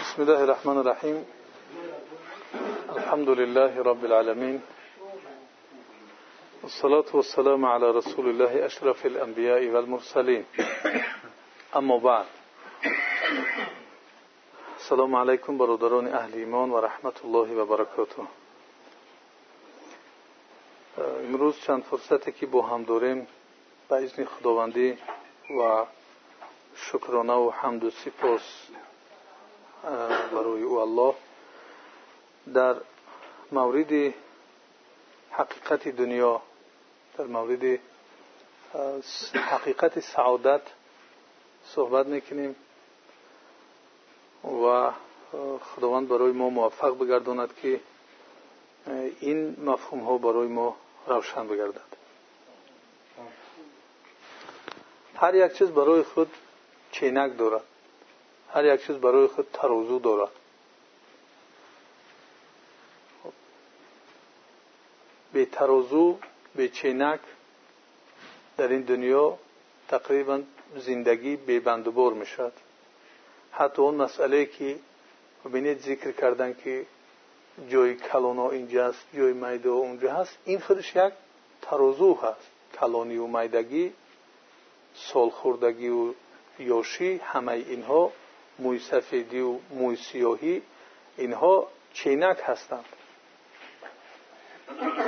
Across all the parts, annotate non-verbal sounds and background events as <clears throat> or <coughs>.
بسم الله الرحمن الرحيم. الحمد لله رب العالمين. والصلاة والسلام على رسول الله أشرف الأنبياء والمرسلين. أما بعد. السلام عليكم برادران أهل إيمان ورحمة الله وبركاته. امروز چند فرصتی که با هم داریم به اذن خداوندی و شکرانه و حمد و سپاس برای او الله در مورد حقیقت دنیا در مورد حقیقت سعادت صحبت می‌کنیم و خداوند برای ما موفق بگرداند که این مفهوم ها برای ما روشن بگردد. هر یک چیز برای خود چینک دارد. هر یک چیز برای خود ترازو دارد به ترازو به چینک در این دنیا تقریبا زندگی به بندبار می شد حتی اون مسئله که ببینید ذکر کردن که جای کلونا اینجاست جای میده اونجا هست این خودش یک ترازو هست. کلانی و میدگی سالخوردگی و یوشی همه اینها موی سفیدی و موی سیاهی اینها چینک هستند.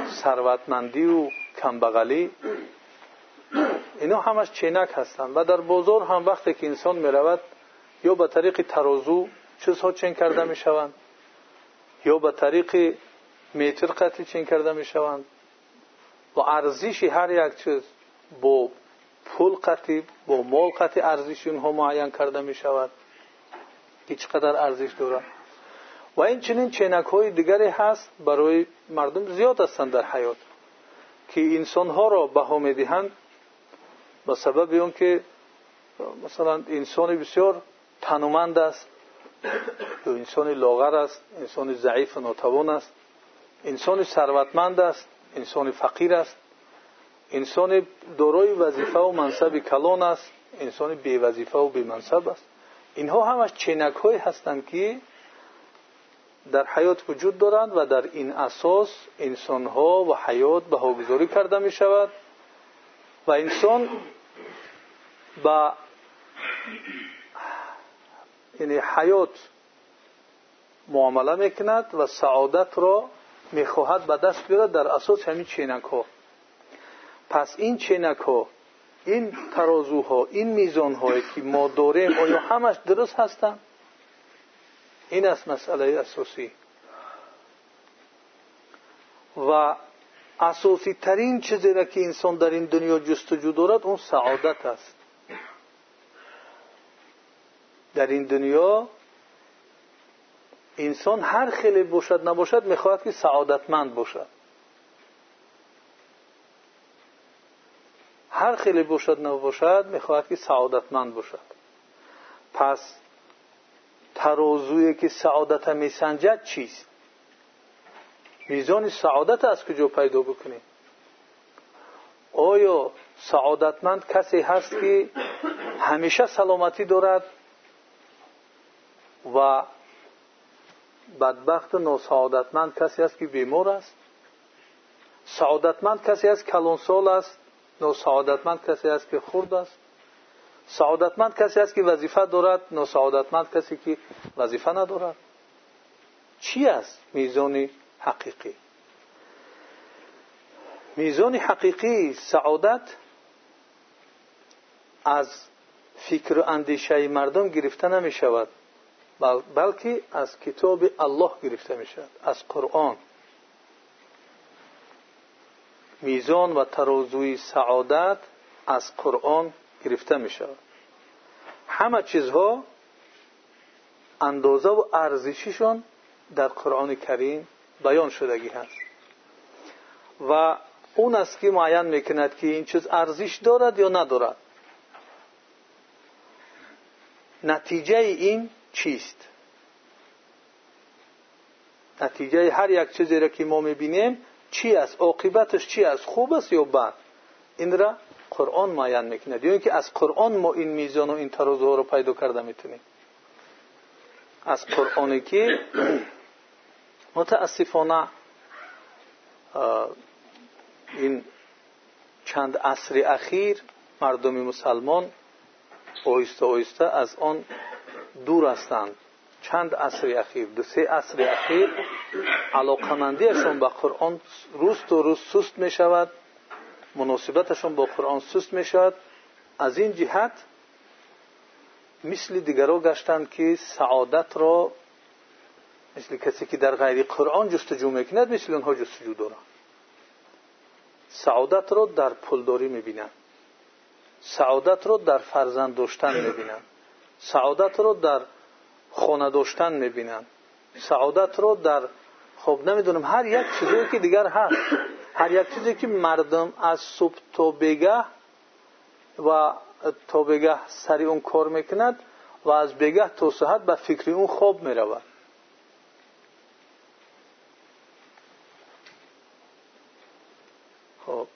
ثروتمندی و کمبغلی اینا همش چینک هستند. و در بازار هم وقتی که انسان می‌رود یا به طریق ترازو چیزها چین کرده می‌شوند یا به طریق متر قطعی چین کرده می‌شوند. و ارزش هر یک چیز با پول قطعی با مال قطعی ارزش اونها معین کرده می‌شود. که چقدر ارزش دارد و این چنین چینک دیگری هست برای مردم زیاد هستند در حیات که انسان ها را بها می‌دهند به سبب اون که مثلا انسان بسیار تنومند است یا انسان لاغر است انسان ضعیف و ناتوان است انسان ثروتمند است انسان فقیر است انسان دارای وظیفه و منصب کلان است انسان بی وظیفه و بی منصب است. اینها همش چینک های هستند که در حیات وجود دارند و در این اساس انسان ها و حیات بهاگذاری کرده می شود و انسان با یعنی حیات معامله می‌کند و سعادت را می‌خواهد به دست بیارد. در اساس همین چینک ها پس این چینک ها این ترازوها این میزان هایی که ما داریم آیا همش درست هستند این است مسئله اساسی. و اساسی ترین چیزی را که انسان در این دنیا جستجو دارد اون سعادت است. در این دنیا انسان هر خیلی باشد نباشد می‌خواهد که سعادتمند باشد. هر خیلی باشد نباشد می‌خواهد که سعادتمند باشد پس ترازوی که سعادت میسنجد چیست؟ میزان سعادت از کجا پیدا بکنیم. آیا سعادتمند کسی هست که همیشه سلامتی دارد و بدبخت ناسعادتمند کسی است که بیمار است؟ سعادتمند کسی است کلانسال است ناسعادتمند کسی است که خرد است. سعادتمند کسی است که وظیفه دارد ناسعادتمند کسی که وظیفه ندارد. چی است میزان حقیقی؟ میزان حقیقی سعادت از فکر و اندیشه مردم گرفته نمی شود بلکه از کتاب الله گرفته می شود از قرآن. میزان و ترازوی سعادت از قرآن گرفته می شود همه چیزها اندازه و ارزششون در قرآن کریم بیان شدگی هست. و اون است که معین می‌کند که این چیز ارزش دارد یا ندارد. نتیجه این چیست؟ نتیجه هر یک چیزی را که ما می‌بینیم چی است؟ عاقبتش چی است؟ خوب است یا بد؟ این را قرآن معین می‌کند. یا اینکه از قرآن ما این میزان و این ترازوها رو پیدا کرده می‌تونیم. از قرآنی که <clears throat> متاسفانه این چند عصر اخیر مردم مسلمان آهسته آهسته از آن دور هستند. چند عصر اخیر دو سه عصر اخیر علاقمندیشون به قرآن روز تو روز سست می شود مناسبتشون با قرآن سست می شود از این جهت مثل دیگرها گشتند که سعادت را مثل کسی که در غیر قرآن جستجو می‌کند مثل اونها جستجو دارند سعادت را در پولداری می‌بینند سعادت را در فرزند داشتن می‌بینند سعادت را در داشتن می‌بینند سعادت را در خب نمی‌دونم هر یک چیزی که دیگر هست. هر یک چیزی که مردم از صبح تا بگه و تا بگه سری اون کار می‌کند و از بگه تا صحت به فکر اون خوب می‌رود. خب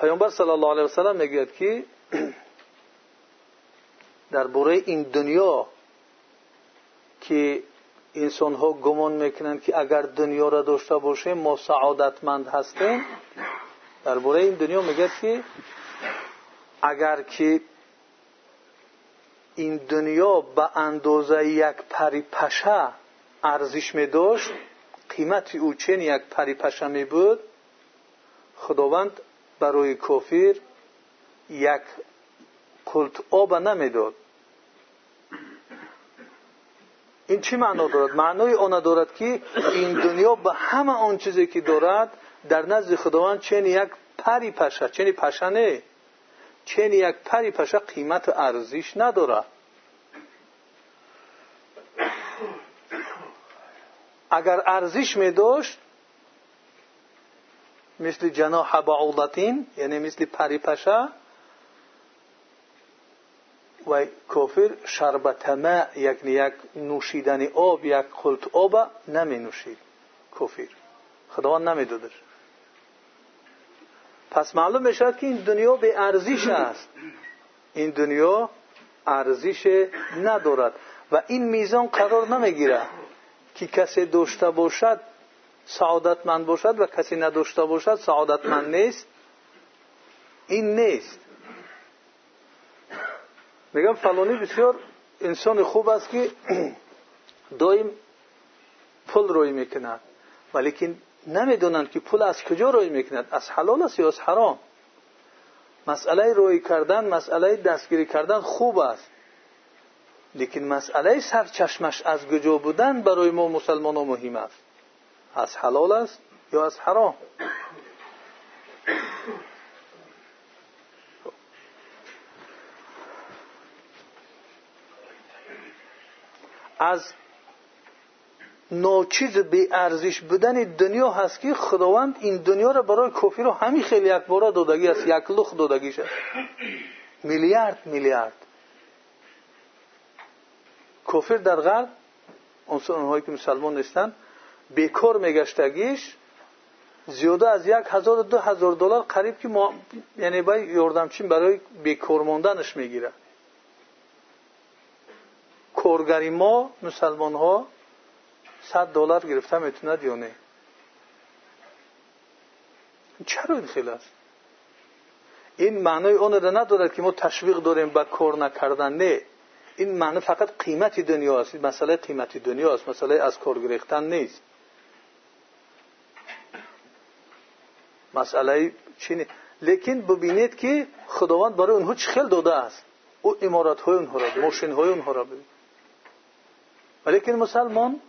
پیامبر صلی الله وسلم می‌گوید که <clears throat> در باره این دنیا که انسان ها گمان می‌کنند که اگر دنیا را داشته باشیم ما سعادتمند در باره این دنیا میگه که اگر که این دنیا به اندازه یک پری پشه ارزش می داشت قیمت او چین یک پری پشه می خداوند برای کافر یک کلت آب نمی‌داد. این چی معنا دارد؟ معنای آن دارد که این دنیا به همه آن چیزی که دارد در نزد خداوند چین یک پری پشه چنین پشه نه. چین یک پری پشه قیمت ارزش ندارد. اگر ارزش می داشت مثل جناح بعوضتین یعنی مثل پری پشه و کافر شربت ما یعنی یک نوشیدن آب یک خلط آب نمی نوشید. کافر. خداوند نمی دادش پس معلوم می‌شد که این دنیا به ارزش است. این دنیا ارزش ندارد. و این میزان قرار نمی‌گیره که کسی داشته باشد سعادتمند باشد و کسی نداشته باشد سعادتمند نیست. این نیست. میگم فلانی بسیار انسان خوب است که <clears throat> دایم پول روی می‌کند. ولیکن نمی‌دونند که پول از کجا روی می‌کند. از حلال است یا از حرام؟ مسئله روی کردن مسئله دستگیری کردن خوب است. لیکن مسئله سرچشمش از کجا بودن برای ما مسلمان ها مهم است. از حلال است یا از حرام؟ از ناچیز بی ارزش بودن دنیا هست که خداوند این دنیا را برای کافی رو همین خیلی یک دادگی است. یک لخ دادگی شد میلیارد میلیارد. کافر در غرب اونهایی که مسلمان نیستن بیکار میگشتگیش زیاده از یک هزار دو هزار دلار قریب که ما یعنی باید یاردمچین برای بیکار موندنش می‌گیره. ها صد دلار گرفته می‌توند یا نه؟ چرا این خیلی است این معنای اون را ندارد که ما تشویق داریم به کار نکردن نه. این معنی فقط قیمت دنیا است. مسئله قیمت دنیا است. مسئله از کار گرفتن نیست. مسئله چی لیکن ببینید که خداوند برای اونها چه خیل داده است؟ او امارات های اونها را ببین. ولیکن مسلمان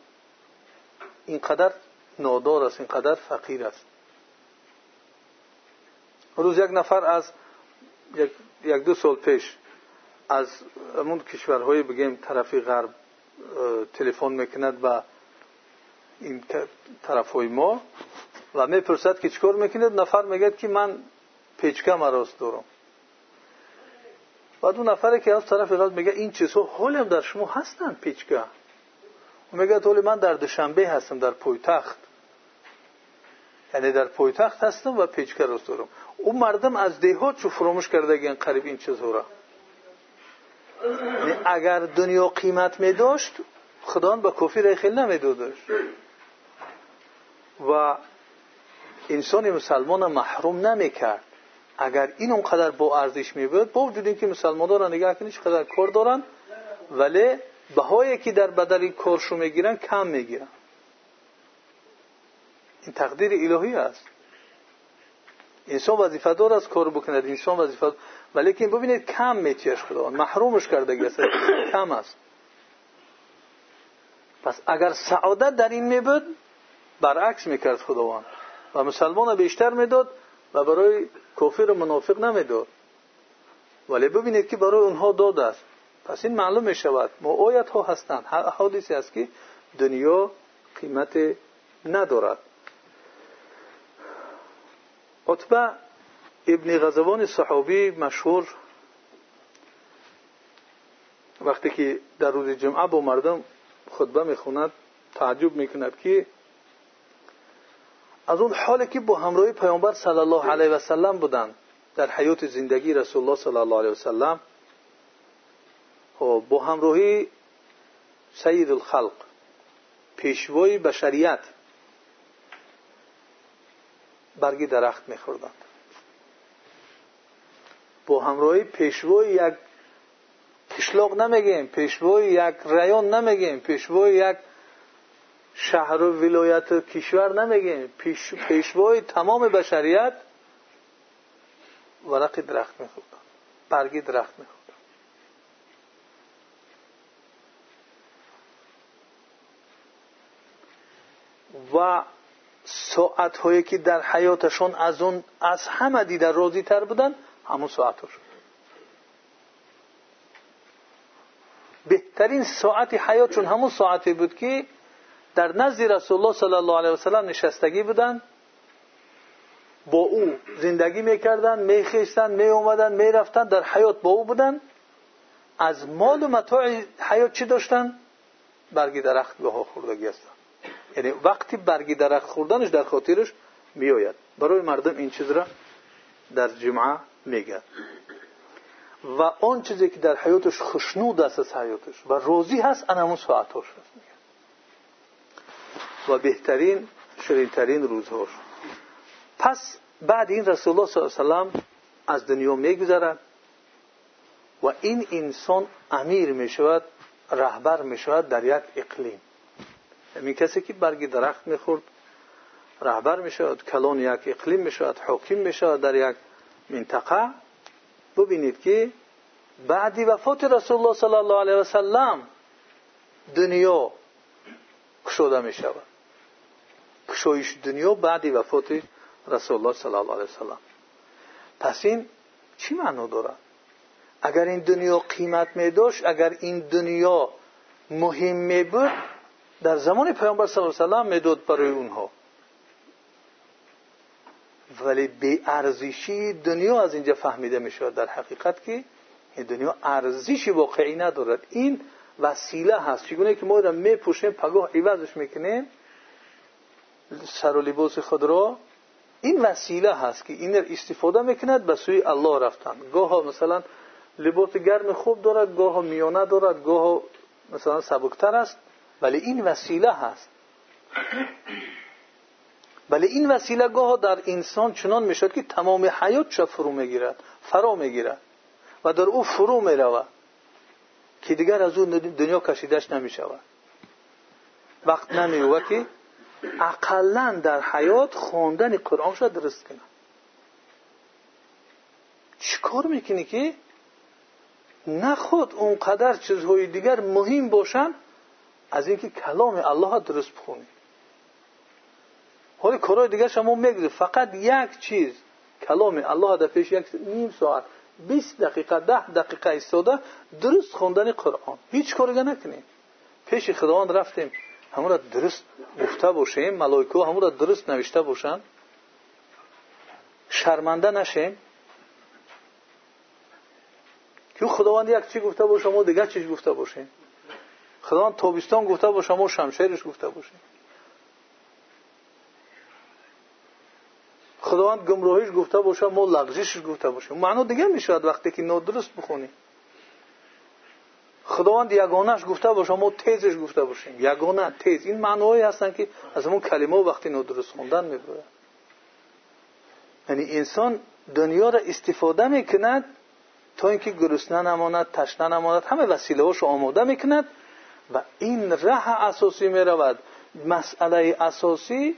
اینقدر نادار است اینقدر فقیر است. روز یک نفر از یک دو سال پیش از امون کشورهای بگیم طرفی غرب تلفن می‌کند به این طرف های ما و می‌پرسد که چکار می‌کند نفر میگد که من پیچکه مراست دارم. بعد اون نفره که از طرف غرب میگه این چیزها حالم در شما هستن پیچکه. میگه طولی من در دوشنبه هستم در پویتخت یعنی در پویتخت هستم و پیچکه راست اون مردم از دیهات چو فراموش کرده قریب این چیزها را یعنی اگر دنیا قیمت می داشت خداوند به کفر خیلی نمیدودش و انسان مسلمان محروم نمی‌کرد. اگر این اونقدر با ارزش می بود با وجود اینکه مسلمان را نگاه کنید چقدر کار دارن ولی بهایی که در بدل کارشو می‌گیرن کم می‌گیرن. این تقدیر الهی است. انسان وظیفه دار است کار بکند انسان وظیفه ولی که ببینید کم میتیش خدا. محرومش کرده است کم است. پس اگر سعادت در این میبود برعکس می‌کرد خداوند. و مسلمان بیشتر می‌داد و برای کافر و منافق نمی‌داد. ولی ببینید که برای اونها داد است. پس معلوم می شود آیت ها هستند حادثی است که دنیا قیمت ندارد. عطبه ابن غزوان صحابی مشهور وقتی که در روز جمعه با مردم خطبه می‌خوند تعجب می‌کند که از اون حالی که با همراهی پیامبر صلی الله علیه و سلم بودند در حیات زندگی رسول الله صلی الله علیه و سلم خب، با همراهی سید الخلق پیشوای بشریت برگی درخت میخوردند. با همراهی پیشوای یک کشلاق نمیگیم پیشوای یک ریان نمیگیم پیشوای یک شهر و ولایت و کشور نمیگیم. پیش، پیشوای تمام بشریت ورق درخت میخوردن برگی درخت میخوردن و ساعت هایی که در حیاتشون از اون از همه دیده تر بودن همون ساعت شد. بهترین ساعت حیاتشون همون ساعتی بود که در نزد رسول الله صلی الله علیه وسلم نشستگی بودن با او زندگی می‌کردن میخیستن می اومدن می‌رفتن در حیات با او بودن. از مال و متاع حیات چی داشتن؟ برگی درخت به ها خوردگی هستن. یعنی وقتی برگی درخت خوردنش در خاطرش میآید. برای مردم این چیز را در جمعه میگه. و آن چیزی که در حیاتش خشنود است از حیاتش. و روزی هست ساعتاش هست. و بهترین شرینترین روزهاش. پس بعد این رسول الله صلی الله علیه و از دنیا میگذرد و این انسان امیر می شود رهبر می شود در یک اقلیم. همین کسی که برگی درخت می‌خورد رهبر می شود کلان یک اقلیم می شود حاکم می شود در یک منطقه. ببینید که بعدی وفات رسول الله صلی الله علیه و سلم دنیا کشوده می شود کشایش دنیا بعدی وفات رسول الله صلی الله علیه و سلم. پس این چی معنی دارد اگر این دنیا قیمت می اگر این دنیا مهم می بود در زمان پیامبر صلی الله علیه و سلم می‌داد برای اونها. ولی بی ارزشی دنیا از اینجا فهمیده می شود در حقیقت که دنیا ارزشی واقعی ندارد. این وسیله هست. چگونه که ما را میپوشیم پگاه عوضش می‌کنیم سر و لباس خود را. این وسیله هست که این استفاده می‌کند به سوی الله رفتن. گاه مثلا لباس گرم خوب دارد گاه میانه دارد گاه مثلا سبکتر است. ولی این وسیله هست. ولی این وسیله گاه در انسان چنان می‌شد که تمام حیات چه فرو می‌گیرد فرا می‌گیرد و در او فرو می‌رود که دیگر از اون دنیا کشیدش نمی‌شود. وقت نمیوه که اقلا در حیات خواندن قرآن شد درست کنه. چیکار می‌کنی که؟ نه خود اونقدر چیزهای دیگر مهم باشن از اینکه کلام الله درست بخونی. حالی کارهای دیگر شما می‌گذارید فقط یک چیز کلام الله در پیش یک نیم ساعت 20 دقیقه ده دقیقه ایستاده درست خوندن قرآن. هیچ کاری نکنید پیش خداوند رفتیم. همون را درست گفته باشیم. ملائکه همون را درست نوشته باشن. شرمنده نشیم. که خداوند یک چی گفته باشه ما دیگه چیز گفته باشیم. خداوند تابستان گفته باشه ما شمشیرش گفته باشیم خداوند گمراهیش گفته باشه ما لغزشش گفته باشیم معنا دیگه می‌شود وقتی که نادرست بخونیم خداوند یگانهش گفته باشه ما تیزش گفته باشیم. یگانه تیز. این معنایی هستن که از همون کلمه وقتی نادرست خوندن می‌بره یعنی انسان دنیا را استفاده می‌کند تا اینکه گرسنه نماند تشنه نماند همه وسیله هاشو آماده می‌کند و این ره اساسی می‌رود. مسئله اساسی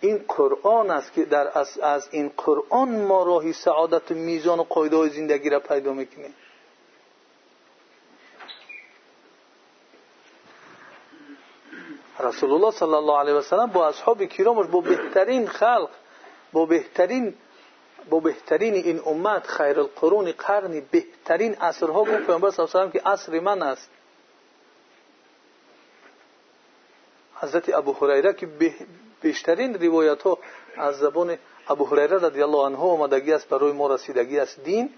این قرآن است که در از, از این قرآن ما راهی سعادت میزان و قاعده های زندگی را پیدا می‌کنیم. رسول الله صلی الله علیه و سلم با اصحاب کرامش با بهترین خلق با بهترین با بهترین این امت خیر القرون قرنی بهترین عصرها گفت. پیامبر صلی الله علیه و که عصر من است. حضرت ابو هریره که بیشترین روایت ها از زبان ابو هریره رضی الله عنه آمدگی است برای ما رسیدگی است. دین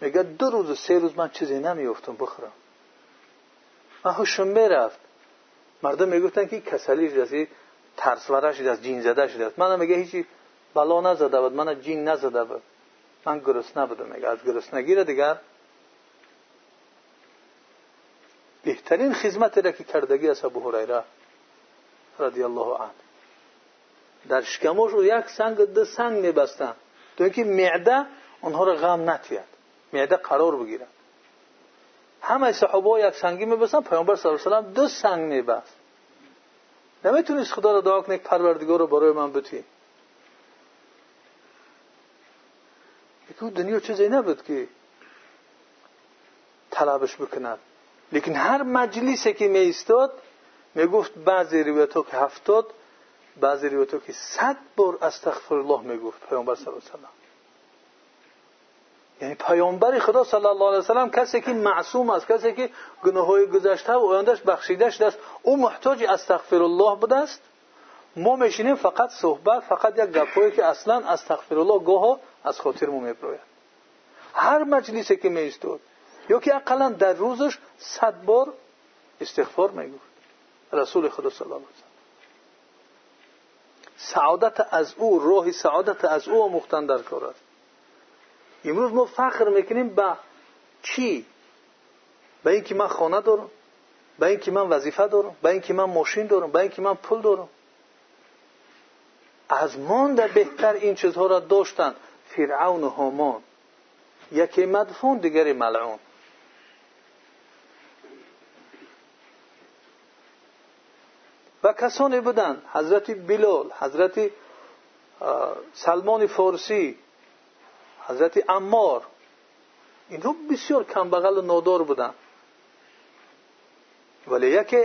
میگه دو روز و سه روز من چیزی نمیافتم بخورم. من هوشم می‌رفت. مردم می‌گفتن که کسلی شده ترس ورش از جین زده شده من میگه هیچی بلا نزده بود من جین نزده بود. من گرسنه بودم میگه از گرسنگی را دیگر. بهترین خدمت را که کردگی از ابو هریره. رضی الله عنه در شکمش رو یک سنگ دو سنگ میبستن تو اینکه معده آنها رو غم نتید معده قرار بگیرن همه صحابه یک سنگی میبستن پیامبر صلی الله علیه و دو سنگ میبست نمی‌تونید خدا رو دعا کنید پروردگار رو برای من بتی که دنیا چیزی نبود که طلبش بکند لیکن هر مجلسی که می ایستاد می گفت بعضی روایت که هفتاد بعضی روایت که صد بار استغفر الله می گفت پیامبر صلی الله علیه و یعنی پیامبر خدا صلی الله علیه و سلم کسی که معصوم است کسی که گناه های گذشته و آیندهش بخشیده شده است او محتاج استغفر الله بوده است. ما میشینیم فقط صحبت فقط یک گپایی که اصلا استغفر الله گاه از خاطر ما میبروید هر مجلسی که میستود یا که اقلا در روزش صد بار استغفار می‌گفت. رسول خدا صلی سعادت از او راه سعادت از او مختن در کار است. امروز ما فخر می‌کنیم به چی؟ به اینکه من خانه دارم به اینکه من وظیفه دارم به اینکه من ماشین دارم به اینکه من پول دارم. از مانده بهتر این چیزها را داشتن فرعون و هامان. یکی مدفون دیگری ملعون. و کسانی بودند. حضرت بلال حضرت سلمان فارسی حضرت امار اینها بسیار کمبغل و نادار بودند. ولی یکی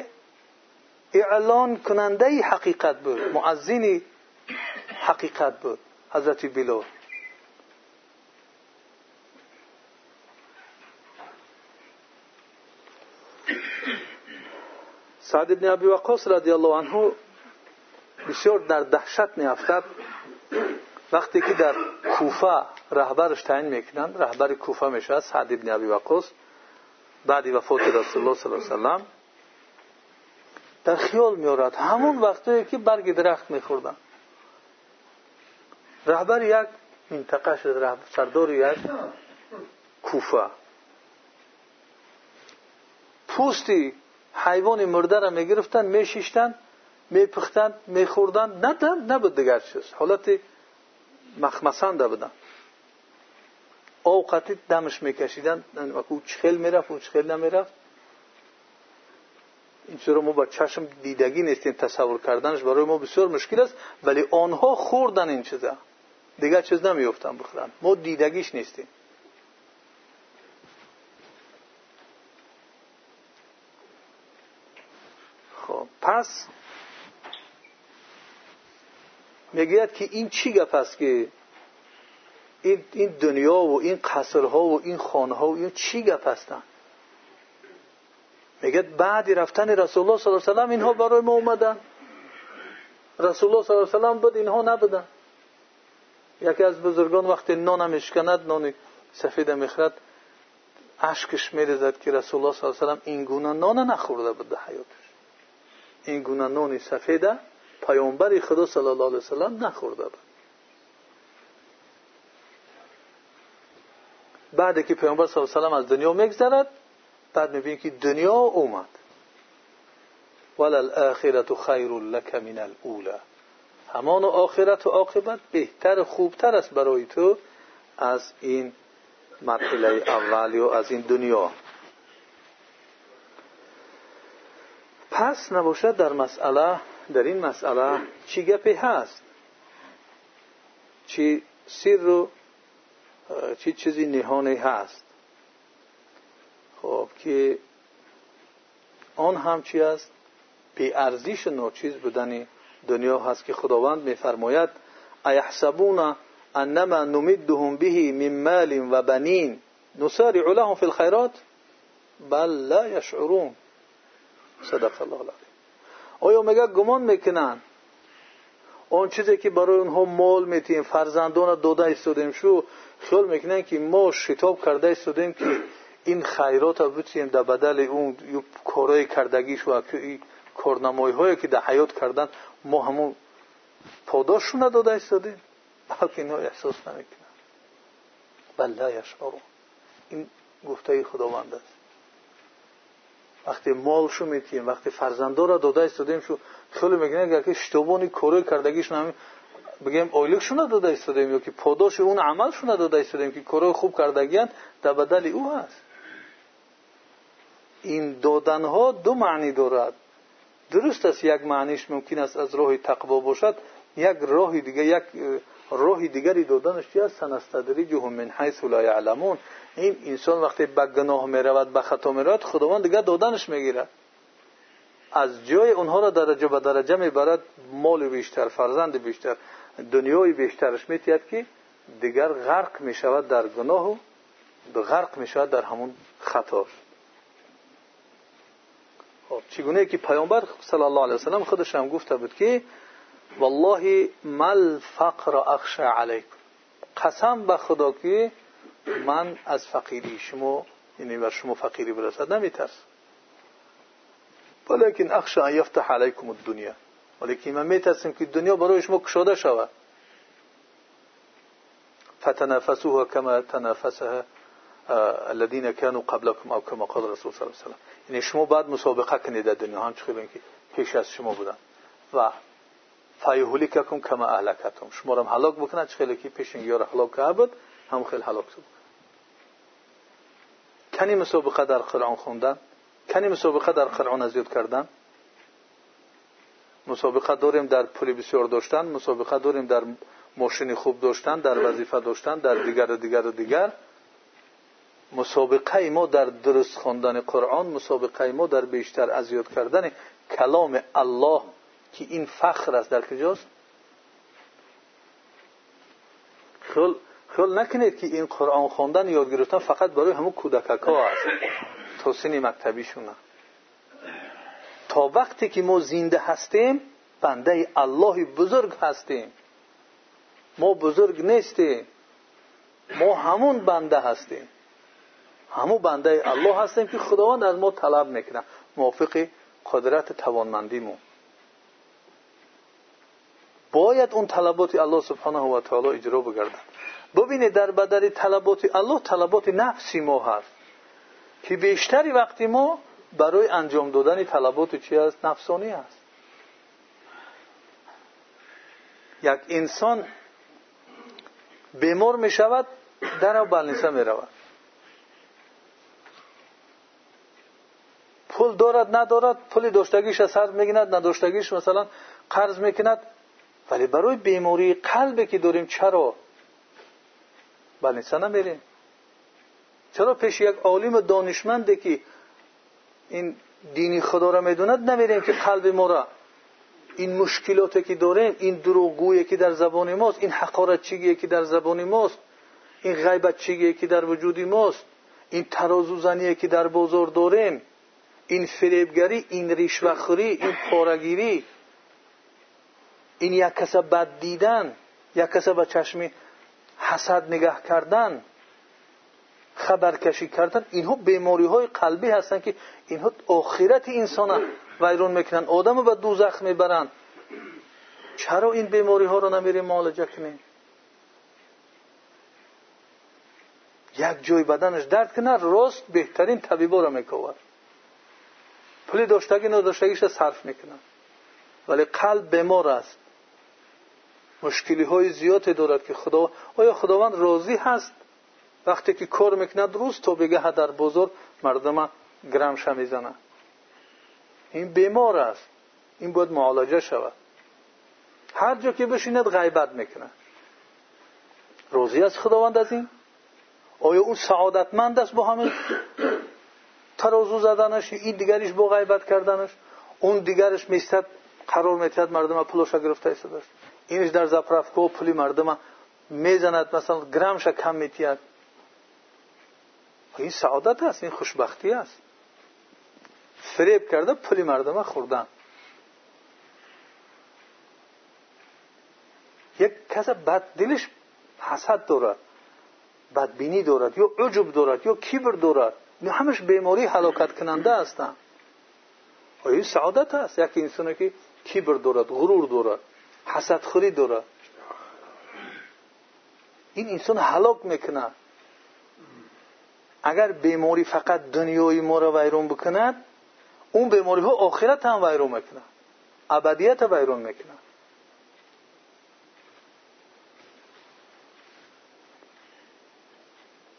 اعلان کننده حقیقت بود. معزین حقیقت بود. حضرت بلال سعد ابن ابی وقاص رضی الله عنه بسیار در دهشت میافتد وقتی که در کوفه رهبرش تعیین می‌کنند رهبر کوفه میشه سعد ابن ابی وقاص بعد وفات رسول الله صلی الله علیه وسلم در خیال میارد همون وقتی که برگ درخت میخوردن رهبر یک منطقه شد حیوان مرده را می‌گرفتن میشیشتن میپختن میخوردن. نه نبود دیگر چیز. حالت مخمسنده بودن. اوقاتی دمش میکشیدن. او چخل می‌رفت او چخل نمی‌رفت. این چرا ما با چشم دیدگی نیستیم. تصور کردنش برای ما بسیار مشکل است. ولی آنها خوردن این چیزا. دیگر چیز نمیفتن بخورن. ما دیدگیش نیستیم. پس می‌گوید که این چی گپ است که این دنیا و این قصرها و این خانها و این چی گپ هستن؟ میگه بعدی رفتن رسول الله صلی الله علیه و اینها برای ما اومدن. رسول الله صلی الله علیه و بود اینها نبودن. یکی از بزرگان وقتی نان میشکند نان سفید می‌خورد اشکش میریزد که رسول الله صلی الله علیه و این گونه نان نخورده بود در حیاتش. این گونه نان سفید پیامبر خدا صلی الله علیه و سلم نخورده بود. بعد که پیامبر صلی الله علیه و از دنیا میگذرد بعد می‌بینی که دنیا اومد. وللآخرة خیر لك من الاولى همان آخرت و عاقبت بهتر خوبتر است برای تو از این مرحله اولی و از این دنیا. پس نباشد در مسئله در این مسئله چی گپی هست؟ چی سر رو چی چیزی نهانی هست؟ خب که آن هم چی است؟ بی ارزش ناچیز بودن دنیا هست که خداوند میفرماید ایحسبون انما نمدهم به من مال و بنین. نسارع لهم فی الخیرات بل لا یشعرون. صدق الله العظیم آیا مگه گمان می‌کنن اون چیزی که برای اونها مال میتیم فرزندان داده ایستادیم شو خیال می‌کنن که ما شتاب کرده ایستادیم که این خیرات رو بتیم در بدل اون کارهای کردگیش و کارنمایی هایی که در حیات کردن ما همون پاداش نداده ایستادیم بلکه اینا احساس نمی‌کنن بله یشعرون این گفته خداوند است میتیم وقتی فرزندا را داده ایستادیم شو خیلی میگن اگر که اشتباهی کاری کردگیش نمی بگیم اویلکشو نداده ایستادیم یا که پاداش اون عملشو نداده ایستادیم که کارای خوب کردگیان در بدل او هست. این دادن ها دو معنی دارد. درست است یک معنیش ممکن است از راه تقوا باشد یک راه دیگه یک راه دیگری دادنش چی است سنستدریجهم من حیث لا یعلمون. این انسان وقتی به گناه می رود به خطا می رود خداوند دیگه دادنش می‌گیرد. از جای اونها را درجه به درجه می‌برد مال بیشتر فرزند بیشتر دنیای بیشترش میتید که دیگر غرق می شود در گناه و غرق می شود در همون خطاش خب چگونه که پیامبر صلی الله والله مل فقر اخشى علیکم قسم به خدا که من از فقیری شما یعنی بر شما فقیری برسد نمیترس ولیکن اخشى ان یفتح علیکم الدنیا ولیکن من میترسم که دنیا برای شما کشاده شود فتنافسوها كما تنافسها الذين كانوا قبلكم او كما قال رسول صلی الله علیه وسلم یعنی شما بعد مسابقه کنید در دنیا هم که پیش از شما بودن و فایهلککم کما اهلکتم. شما را هلاک بکنه چخیلی که پیش یار هلاک بود هم خیلی هلاک شد کنی مسابقه در قرآن خوندن؟ کنی مسابقه در قرآن ازیاد کردن؟ مسابقه داریم در پولی بسیار داشتن مسابقه داریم در ماشین خوب داشتن در وظیفه داشتن در دیگر دیگر و دیگر مسابقه ما در درست خواندن قرآن مسابقه ما در بیشتر ازیاد کردن کلام الله. که این فخر است در کجاست؟ خیل خیال نکنید که این قرآن خواندن یاد گرفتن فقط برای همون کودکک ها است. تا سن مکتبیشونه تا وقتی که ما زنده هستیم بنده الله بزرگ هستیم. ما بزرگ نیستیم. ما همون بنده هستیم. همون بنده الله هستیم که خداوند از ما طلب می‌کنه. موافق قدرت توانمندیمون. باید اون طلبات الله سبحانه و تعالی اجرا بگردن. ببینید در بدل طلبات الله طلبات نفسی ما هست. که بیشتری وقتی ما برای انجام دادن طلبات چی است نفسانی است یک انسان بیمار می شود در بلنسه می رود پول دارد ندارد پول داشتگیش از سر میگیند نداشتگیش مثلا قرض می‌کند. ولی برای بیماری قلبی که داریم چرا؟ بلنسه نمیریم چرا پیش یک عالم دانشمنده که این دینی خدا را می‌دوند نمیریم که قلب ما را؟ این مشکلاتی که داریم این دروغگویی که در زبان ماست این حقارت چیگی که در زبان ماست این غیبت چیگی که در وجود ماست این ترازو زنی که در بازار داریم این فریبگری این ریشوخوری این پارگیری این یک کس بد دیدن یک کس به چشم حسد نگاه کردن خبرکشی کردن اینها بیماری های قلبی هستند که اینها آخرت انسان ویرون می‌کنن. آدم به دوزخ می‌برن. چرا این بیماری ها رو نمیریم معالجه کنیم یک جای بدنش درد کنه راست بهترین طبیبا را میکواد پولی داشتگی نداشتگیش صرف می‌کنه. ولی قلب بیمار است. مشکلی های زیادی دارد که خدا آیا خداوند راضی هست؟ وقتی که کار می‌کند روز تو بگه در بزرگ مردم گرمش می‌زنه این بیمار است. این باید معالجه شود هر جا که بشیند غیبت می‌کنه. راضی است خداوند از این؟ آیا اون سعادتمند است با همین <coughs> ترازو زدنش این دیگریش با غیبت کردنش؟ اون دیگرش میستد قرار میتید مردم پولش گرفته است اینش در زپرفکو پولی مردم می‌زند مثلا گرمش کم میتید این سعادت است این خوشبختی است فریب کرده پولی مردم خوردن یک کس بد دلش حسد دارد بدبینی دارد یا عجب دارد یا کیبر دارد نه همش بیماری حلاکت کننده هستند این سعادت است یک انسانی که کیبر دارد غرور دارد حسدخوری دارد این انسان هلاک می‌کنه. اگر بیماری فقط دنیای ما را ویرون بکند اون بیماری ها آخرت هم ویرون می‌کنه. ابدیت ویرون می‌کنه.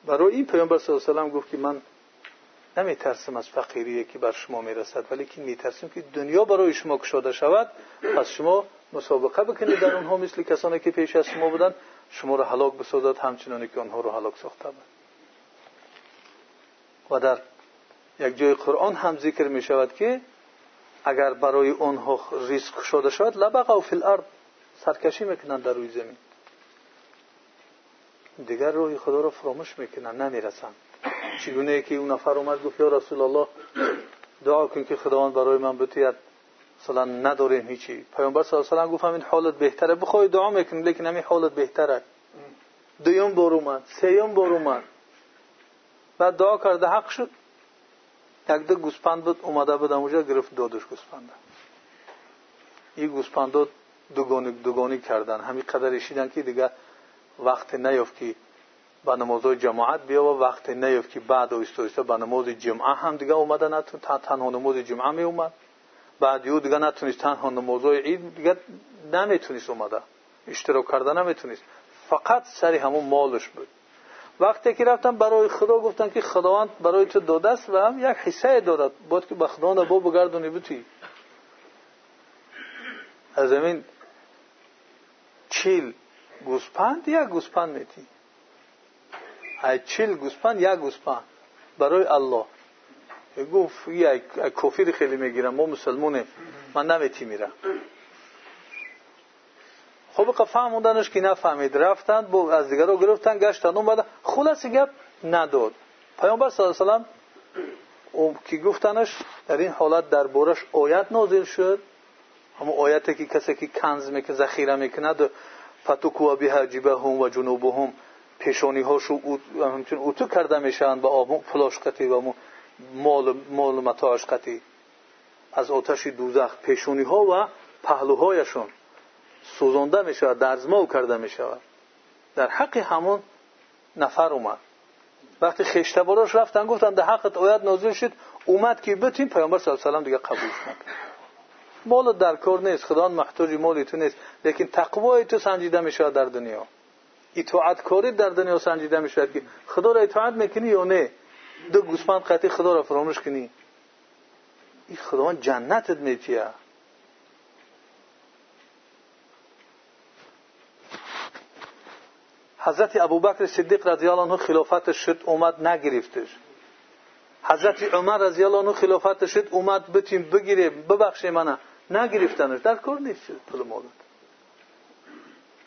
برای این پیامبر صلی الله علیه گفت که من نمیترسم از فقیری که بر شما می‌رسد ولی که میترسم که دنیا برای شما کشاده شود پس شما مسابقه بکنید در اونها مثل کسانی که پیش از شما بودند شما را هلاک بسازد همچنانی که آنها را هلاک ساخته بود. و در یک جای قرآن هم ذکر می شود که اگر برای آنها ریسک کشاده شود لبقوا فی الارض سرکشی می‌کنند در روی زمین. دیگر روی خدا را فراموش می‌کنن نمی‌رسن. چگونه که اون نفر اومد گفت یا رسول الله دعا کن که خداوند برای من بتوید مثلا نداریم هیچی. پیامبر صلی الله علیه و گفت این حالت بهتره. بخوای دعا میکن لیکن همین حالت بهتره. دویم بار اومد سیوم بار اومد. بعد دعا کرده حق شد. یک دو گوسپند بود اومده بود اونجا گرفت دادش گوسپنده این گوسپند دوگانی دوگانی کردن. همین قدر اشیدن که دیگه وقت نیفت که به نمازهای جماعت بیا و وقت نیفت که بعد اویست به نماز جمعه هم دیگه اومده نتون تنها نماز جمعه می اومد. نتونست تنها نمازهای عید دیگه نمی‌تونست اومده. اشتراک کرده نمی‌تونست فقط سری همون مالش بود. وقتی که رفتن برای خدا گفتن که خداوند برای تو داده است و هم یک حصه دادد باید که به خدا نبا بگردونی بتوی از همین چیل گوسپند یک گوسپند میتی؟ ای چیل گوسپند یک گوسپند؟ برای الله. گفت یک کافر خیلی می‌گیرم ما مسلمونه من نمیتی میرم. خب فهموندنش که نفهمید. رفتن با از دیگر رو گرفتن گشتن. اومدن خلاص گپ نداد. پیامبر صلی الله علیه و که گفتنش؟ در این حالت در بورش آیت نازل شد. همون آیتی که کسی که کنز می‌کنه ذخیره می‌کند فتوکوا بها جبههم و جنوبهم. پیشانی هاشو اوتو کرده میشن با آب فلاش قطی و از آتش دوزخ پیشونی ها و پهلوهایشون سوزانده می شود درزمو کرده می شود در حق همون نفر اومد. وقتی خشته باراش رفتن گفتن در حقت آیت نازل شد اومد که بتین پیامبر صلی الله علیه و دیگه قبول نکرد. مال در کار نیست خدا محتاج مال تو نیست لیکن تقوای تو سنجیده می شود در دنیا. اطاعت کاری در دنیا سنجیده می شود که خدا را اطاعت می‌کنی یا نه؟ دو گوسفند قطعی خدا را فراموش کنی. این خداوند جنتت میتیه حضرت ابوبکر صدیق رضی الله عنه خلافت شد اومد نگرفتش. حضرت عمر رضی الله عنه خلافت شد اومد بتیم بگیره ببخشه منه. نگرفتنش در کار نیست پول مولد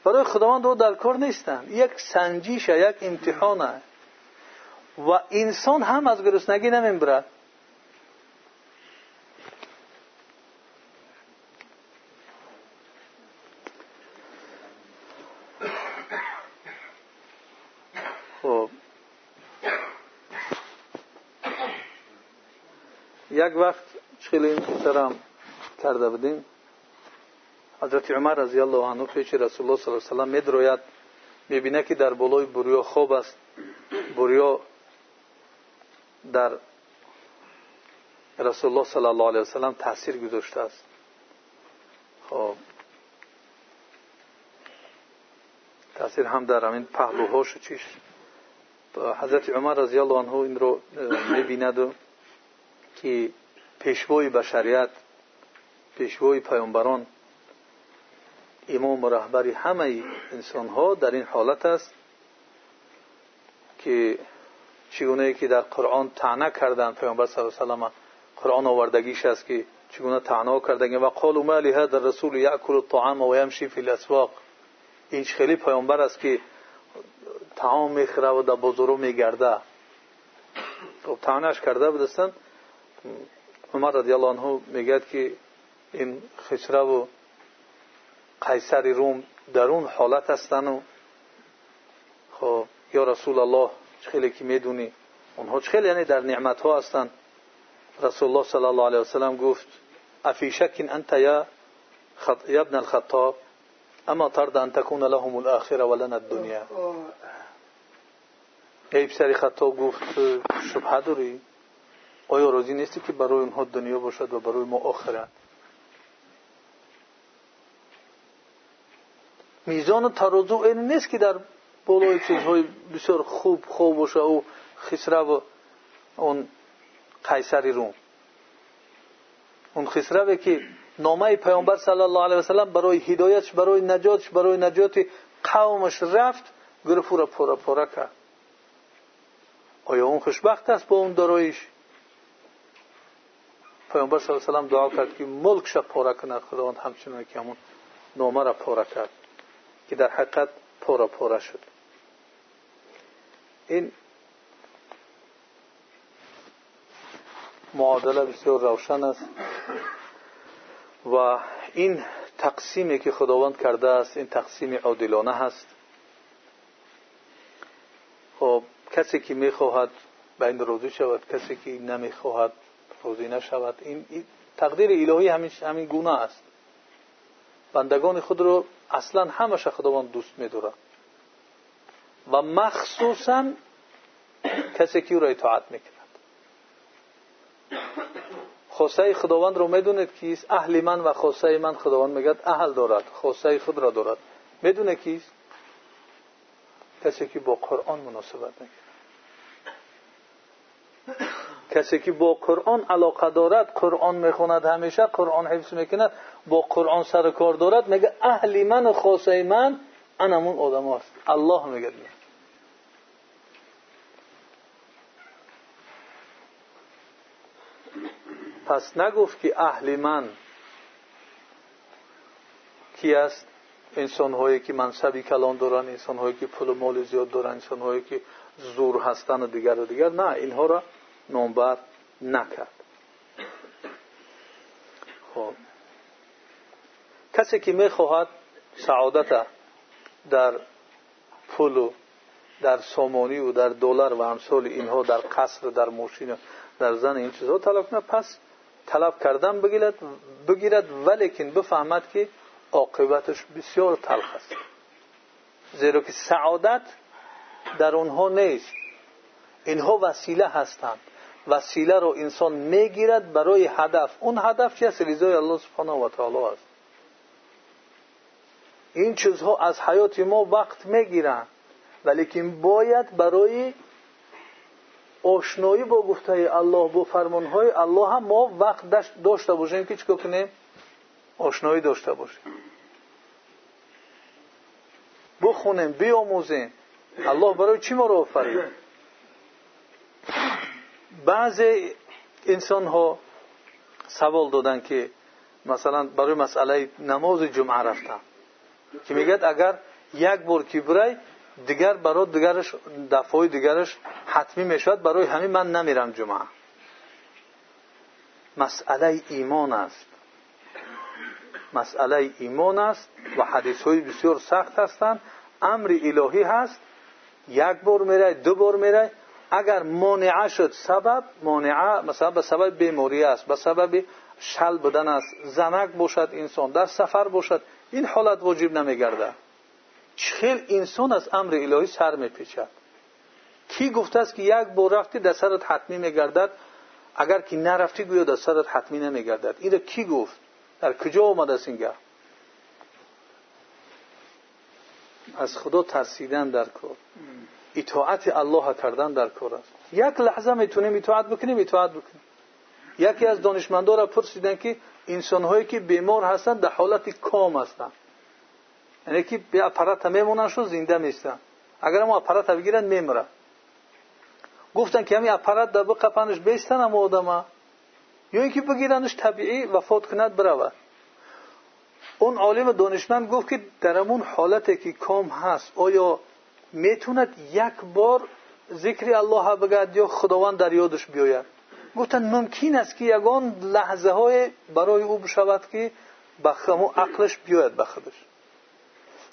برای خداوند او در کار نیستن. یک سنجیش یک امتحانه. و انسان هم از گرسنگی نمی‌برد یک وقت خیلی محترم کرده بودیم. حضرت عمر رضی الله عنه پیش رسول الله صلی الله علیه و سلم میدروید. می‌بینه که در بالای برویا خواب است. بریا در رسول الله صلی الله علیه وسلم تاثیر گذاشته است. خب. تاثیر هم در همین پهلوهاش چیش حضرت عمر رضی الله عنه این رو می‌بیند که پیشوای بشریت پیشوای پیامبران امام و رهبری همه انسان ها در این حالت است که چگونه که در قرآن تعنه کردن پیامبر صلی الله علیه و قرآن آوردگیش است که چگونه تعنه کردن؟ و قالوا ما لهذا الرسول یاکل الطعام و یمشی فی الاسواق. این خیلی پیامبر است که طعام می‌خوره و در بازارو میگرده. خب تعنهش کرده بودستن عمر رضی الله عنه میگد که این خسره و قیصر روم در اون حالت هستن و خب یا رسول الله خیلی که می‌دونی. اونها خیلی یعنی در نعمت ها هستن. رسول الله صلی الله علیه وسلم گفت افی شک انت یا ابن الخطاب؟ اما ترد ان تكون لهم الاخره ولنا الدنیا. ای پسر خطاب گفت شبهه داری آیا راضی نیستی که برای اونها دنیا باشد و برای ما آخرت؟ میزان ترازو این نیست که در بالای چیزهای بسیار خوب خوب باشه او خسره و اون قیصری روم اون خسروه که نامه پیامبر صلی الله علیه وسلم برای هدایتش برای نجاتش برای نجات قومش رفت گرفت را پورا پورا کرد آیا اون خوشبخت است با اون دارایش پیامبر صلی الله علیه وسلم دعا کرد که ملکش پورا کنه خداوند همچنان که همون نامه را پورا کرد که در حقیقت پورا پورا شد این معادله بسیار روشن است و این تقسیمی که خداوند کرده است این تقسیم عادلانه هست. خب کسی که می‌خواهد به این روزی شود کسی که نمی‌خواهد روزی نشود این تقدیر الهی همین همین گونه است. بندگان خود رو اصلا همش خداوند دوست میداره و مخصوصا کسی که او را اطاعت می‌کند. خواسته خداوند رو می‌دونید کیست اهل من و خواسته من خداوند میگد اهل دارد خواسته خود را دارد. می‌دونه کیست کسی که با قرآن مناسبت می‌کند کسی که با قرآن علاقه دارد قرآن می‌خوند همیشه قرآن حفظ می‌کند با قرآن سر کار دارد میگه اهل من و خواسته من انمون آدم هست الله میگه پس نگفت که اهل من کی است انسان هایی که منصبی کلان دارن انسان هایی که پول مال زیاد دارن انسان هایی که زور هستن و دیگر و دیگر نه اینها را نامبر نکرد خب کسی که می‌خواهد سعادت در پول و در سامانی و در دلار و امثال اینها در قصر در ماشین در زن این چیزها طلب کنه. پس طلب کردن بگیرد بگیرد ولیکن بفهمد که عاقبتش بسیار تلخ است. زیرا که سعادت در اونها نیست. اینها وسیله هستند. وسیله رو انسان می‌گیرد برای هدف. اون هدف است؟ رضای الله سبحانه و تعالی است. این چیزها از حیات ما وقت می‌گیرند ولیکن باید برای آشنایی با گفته الله با فرمان های الله هم ما وقت داشته باشیم که چیکار کنیم آشنایی داشته باشیم. بخونیم بیاموزیم. الله برای چی ما رو آفرید؟ بعضی انسان ها سوال دادن که مثلا برای مسئله نماز جمعه رفتن. که میگد اگر یک بار که برای دیگر برای دیگرش دفعه دیگرش حتمی می‌شود برای همین من نمیرم جمعه. مسئله ایمان است. مسئله ایمان است و حدیث های بسیار سخت هستند. امر الهی هست. یک بار میره دو بار میره. اگر مانعه شد سبب مانعه مثلا به سبب بیماری است به سبب شل بودن است زنک باشد انسان در سفر باشد این حالت واجب نمیگرده. خیل انسان از امر الهی سر میپیچد. کی گفته است که یک بار رفتی در سرت حتمی میگردد؟ اگر که نرفتی گویا در سرت حتمی نمیگردد. این کی گفت؟ در کجا آمده است اینگه از خدا ترسیدن در کار. اطاعت الله کردن در کار است. یک لحظه می‌تونیم اطاعت بکنیم اطاعت بکنیم. یکی از دانشمندان را پرسیدن که هایی که بیمار هستند در حالت کام هستند یعنی که به اپرات میمونن شو زنده میستن اگر ما اپرات بگیرن میمره گفتن که همین اپرات در بقپنش بیستن اما آدم یا اینکه بگیرنش طبیعی وفات کند برود. اون عالم دانشمند گفت که در امون حالتی که کام هست آیا می‌توند یک بار ذکر الله بگد یا خداوند در یادش بیاید؟ گفتن ممکن است که یگان لحظه های برای او بشود که به عقلش بیاید به خودش.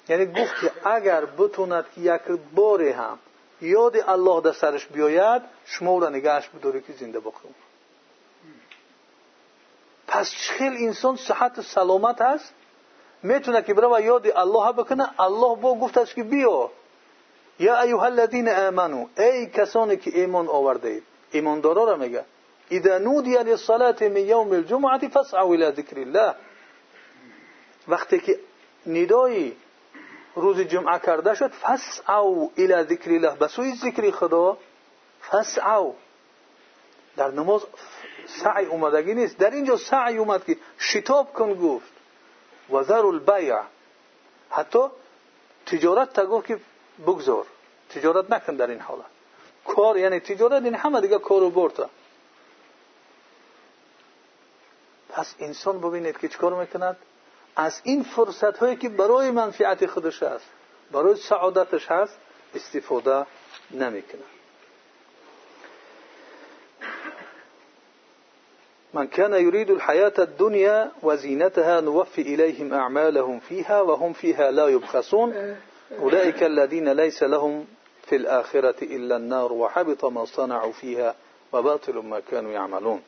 یعنی گفت که اگر بتوند که یک باری هم یاد الله در سرش بیاید شما را نگهش بداری که زنده بخون پس خیلی انسان صحت سلامت هست می‌تونه که برای یاد الله بکنه. الله با گفت است که بیا. یا ایها الذین آمنو ای کسانی که ایمان آورده اید. ایماندارا را میگه. اذا نودی للصلاه من یوم الجمعه فاسعوا الى ذکر الله. وقتی که ندای روز جمعه کرده شد فاسعوا الى ذکر الله. به سوی ذکر خدا فاسعوا. در نماز سعی اومدگی نیست. در اینجا سعی اومد که شتاب کن گفت. و ذر البیع. حتی تجارت تا گفت که بگذار. تجارت نکن در این حالت. کار یعنی تجارت این همه دیگه کارو برده پس انسان ببینید که چکار می‌کند؟ از این فرصت هایی که برای منفعت خودش است برای سعادتش هست استفاده نمی‌کنه من كان يريد الحياة الدنيا وزينتها نوفي إليهم أعمالهم فيها وهم فيها لا يبخسون أولئك الذين ليس لهم في الآخرة إلا النار وحبط ما صنعوا فيها وباطل ما كانوا يعملون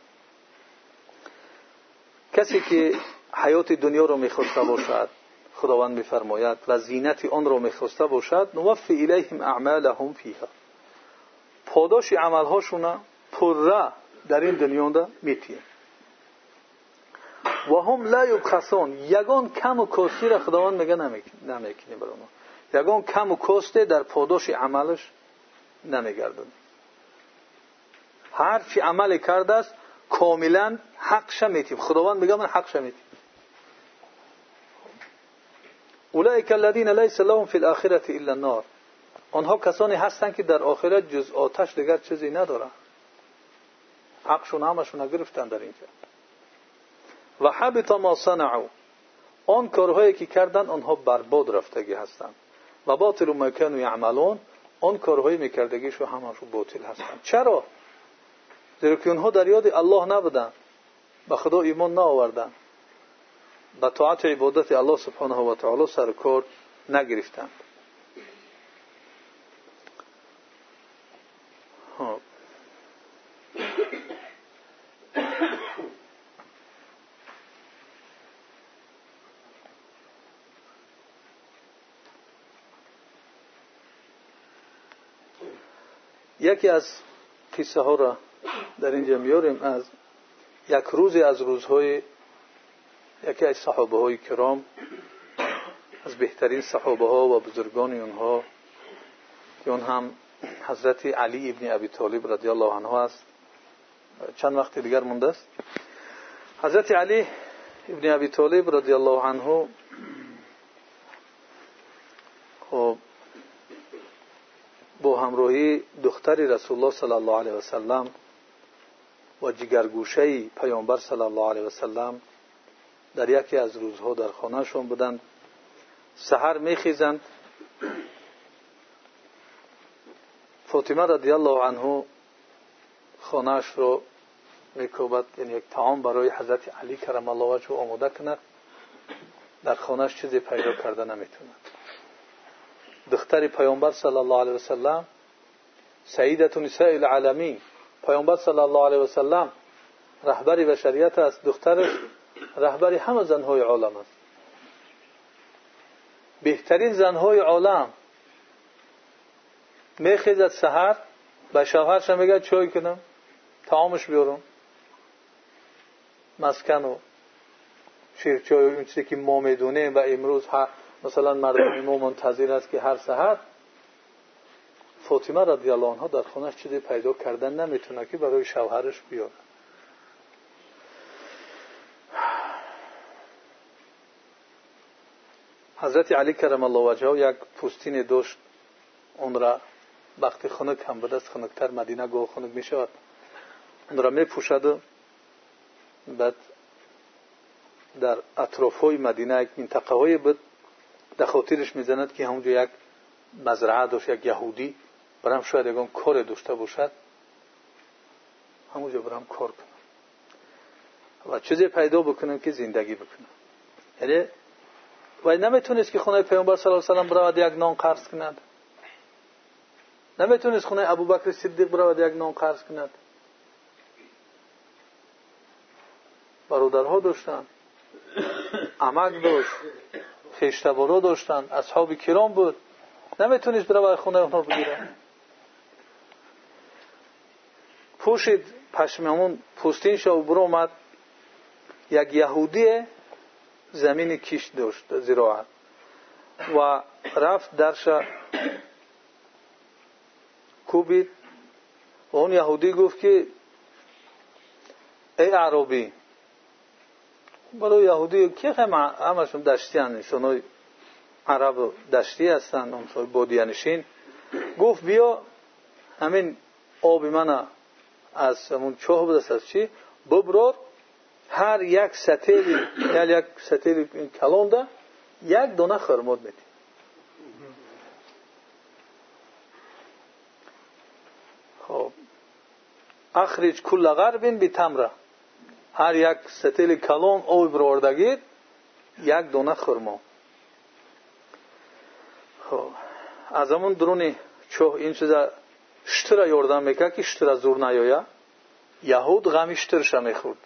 کسی که حیات دنیا رو می‌خواسته باشد خداوند میفرماید و زینت آن رو می‌خواسته باشد نوفی الیهم اعمالهم فیها. پاداش عملهاشون پره در این دنیا میتیم و هم لا یبخسون. یگان کم و کاستی را خداوند میگه نمی‌کنی بر اونا یگان کم و کاسته در پاداش عملش نمیگردن هر چی عمل کرده کاملا حقش میتیم خداوند میگه من حقش میتیم اولئک الذین لیس لهم فی الاخره الا النار. آنها کسانی هستند که در آخرت جز آتش دیگر چیزی ندارن حقشون همشون گرفتن در اینجا. و حبط ما صنعوا. آن کارهایی که کردن آنها برباد رفتگی هستند. و باطل ما کانوا یعملون. آن کارهایی میکردگیشو همشون باطل هستند. چرا؟ زیرا که اونها در یاد الله نبودن. به خدا ایمان نآوردن به طاعت عبادت الله سبحانه و تعالی سر کار نگرفتند. یکی از قصه ها را در اینجا میاریم از یک روزی از روزهای یکی از صحابه های کرام از بهترین صحابه ها و بزرگان اونها که اون هم حضرت علی ابن ابی طالب رضی الله عنه است. چند وقت دیگر مونده است. حضرت علی ابن ابی طالب رضی الله عنه خب با همراهی دختر رسول الله صلی الله علیه و جگرگوشه پیامبر صلی الله علیه سلم در یکی از روزها در خانهشون بودند سحر میخیزند. فاطمه رضی الله عنه خانهش رو میکوبد یعنی یک تعام برای حضرت علی کرم الله وجه آماده کند در خانهش چیزی پیدا کرده نمی‌توند دختر پیامبر صلی الله علیه سلم سیدت نساء العالمین علیه و سلم رهبری بشریت است دخترش رهبری همه زنهای عالم است. بهترین زنهای عالم میخیزد سحر به شوهرش میگه چای کنم تمامش بیارم. مسکن و شیرچای اون چیزی که ما می‌دونیم و امروز مثلا مردم ما منتظر است که هر سحر فاطمه رضی الله عنها در خونش چیزی پیدا کردن نمی‌تونه که برای شوهرش بیاره. حضرت علی کرم الله وجهه یک پوستین داشت اون را وقتی خنک هم بود است خنکتر مدینه گو خنک می شود اون را می پوشد و بعد در اطراف های مدینه یک منطقه های بود در خاطرش می‌زند که همونجا یک مزرعه داشت یک یهودی برام شاید یکان کار داشته باشد همونجا برام کار کنم. و چیزی پیدا بکنم که زندگی بکنم. یعنی و نمی‌تونست که خونه پیامبر صلی الله علیه و برود یک نان قرض کند. نمی‌تونست خونه ابوبکر صدیق برود یک نان قرض کند. برادرها داشتند عمک داشت. خیشتوارا داشتند اصحاب کرام بود. نمی‌تونست برود خونه اونها بگیره پوشید پشممون پوستین شو و برو آمد یک یهودی زمین کیش داشت زراعت و رفت درش کوبید. و اون یهودی گفت که ای عربی برای یهودی که همشون دشتی هستن عرب دشتی هستن اون بودیانشین گفت بیا از همون چاه بود از چی؟ ببرار هر یک ستیلی یا یک ستیلی کلونده یک دونه خرماد میدی. خب. اخرج کل غربین بی تمره. هر یک ستیل کلون اوی بروردگید یک دونه خرما خب. از همون درونی چوه این چیزا شتره یوردن می‌کرد که شتره زور نیایا یهود غمی شترش می‌خورد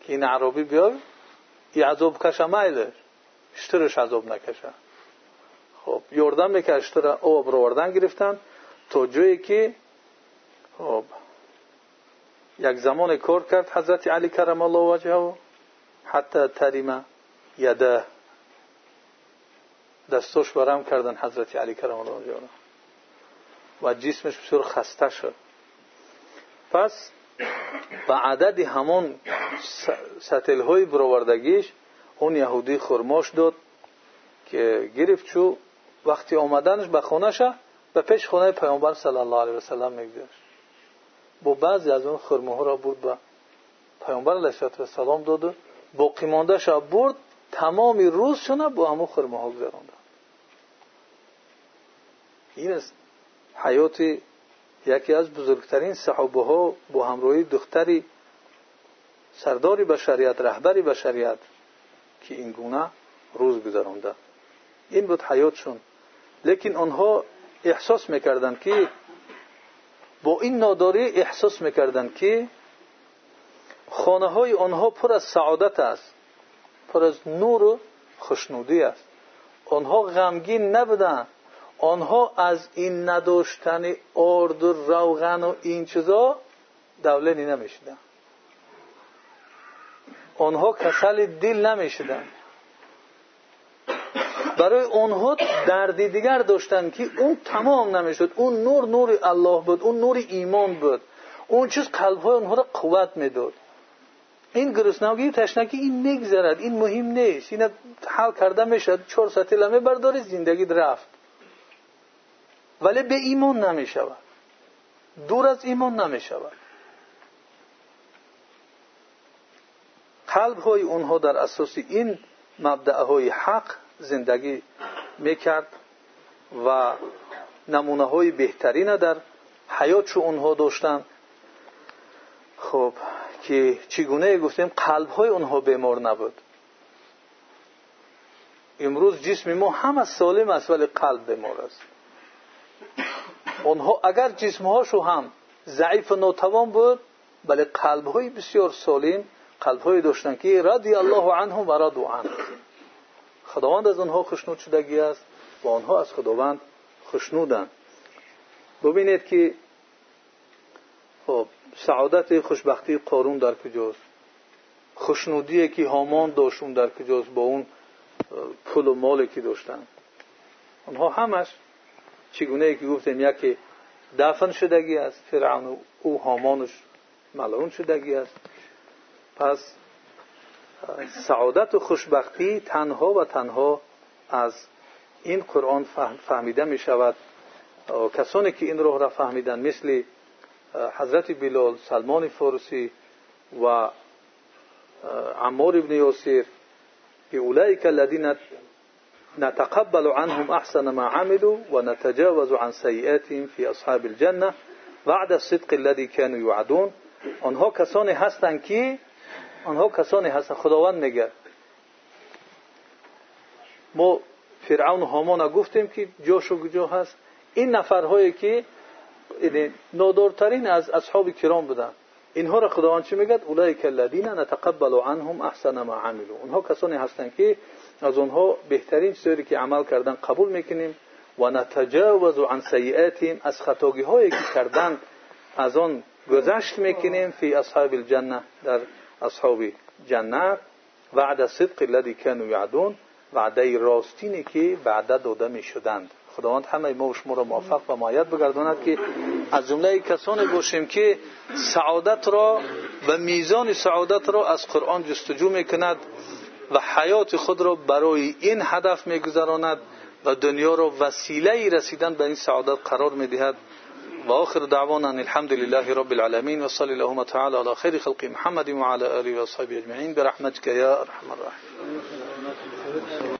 که این عربی بیای یه عذاب کشه مایله شترش عذاب نکشه خب یوردن می‌کرد شتره او بروردن گرفتن تا جایی که خب یک زمان کار کرد حضرت علی کرم الله وجهه حتی تریم یده دستاش برم کردن حضرت علی کرم الله وجهه و جسمش بسیار خسته شد. پس به عدد همون سطل های برآوردگیش اون یهودی خرماش داد که گرفت چو وقتی آمدنش به خونه شه به پیش خونه پیامبر صلی الله علیه و سلم میگذاشت. با بعضی از اون خرمه را برد به پیامبر علیه السلام داد و باقی مانده شب برد. تمامی روز شونه با همون خرمه ها گذرانده این است حیات یکی از بزرگترین صحابه ها با همراهی دختری سرداری بشریت رهبری بشریت که این گونه روز گذرانده. این بود حیاتشون. لیکن آنها احساس می‌کردند که با این ناداری احساس می‌کردند که خانه های آنها پر از سعادت است پر از نور و خوشنودی است. آنها از این نداشتن آرد و روغن و این چیزا دولنی نمی‌شدن. آنها کسل دل نمی‌شدن. برای آنها دردی دیگر داشتن که اون تمام نمی‌شد. اون نور نور الله بود اون نور ایمان بود. اون چیز قلبهای آنها را قوت می‌داد. این گرسنگی تشنگی این میگذرد این مهم نیست. این حل کرده می‌شد چهار ساعت لمه برداری زندگی رفت. ولی به ایمان نمی شود دور از ایمان نمی شود قلب های اونها در اساس این مبدع های حق زندگی می‌کرد و نمونه های بهترین در حیات شو اونها داشتن. خب که چگونه گفتیم قلب های اونها بیمار نبود. امروز جسم ما همه سالم است ولی قلب بیمار است. اگر جسمهاشو هم ضعیف و ناتوان بود ولی قلبهای بسیار سالم قلبهایی داشتن که رضی الله عنهم و رضوا عنه خداوند از آنها خشنود شدگی است و آنها از خداوند خشنودند ببینید که خب سعادت خوشبختی قارون در کجاست خوشنودی که هامان داشتون در کجاست با اون پول و مالی که داشتن اونها همش چگونه که گفتیم یکی دفن شدگی است فرعون او هامانش ملعون شدگی است. پس سعادت و خوشبختی تنها و تنها از این قرآن فهمیده می شود کسانی که این روح را فهمیدن مثل حضرت بلال سلمان فارسی و عمار ابن یاسر که اولئک الذین نتقبل عنهم أحسن ما عملوا ونتجاوز عن سیئاتهم في أصحاب الجنة بعد الصدق الذي كانوا يوعدون. آنها کسانی هستند که آنها کسانی هستند خداوند میگه ما فرعون و هامان گفتیم که جاش و کجا هست. این نفرهایی که نادارترین از اصحاب کرام بودن. اینها را خداوند چی میگه؟ اولئک الذین نتقبل عنهم احسن ما عملوا. اونها کسانی هستند که از اونها بهترین چیزی که عمل کردن قبول می‌کنیم و نتجاوز عن سیئاتهم از خطاگی هایی که کردن از آن گذشت می‌کنیم فی اصحاب الجنه در اصحاب جنت وعد صدق الذي كانوا يعدون وعده راستینی که بعد داده می‌شدند. خداوند همه ما و شما را موفق و مایت بگرداند که از جمله کسانی باشیم که سعادت را و میزان سعادت را از قرآن جستجو می‌کند. و حیات خود را برای این هدف میگذراند و دنیا را وسیله رسیدن به این سعادت قرار می‌دهد. و آخر دعوانا الحمد لله رب العالمين وصلى اللهم تعالى على خير خلق محمد وعلى آله وصحبه أجمعين برحمتك يا أرحم الراحمين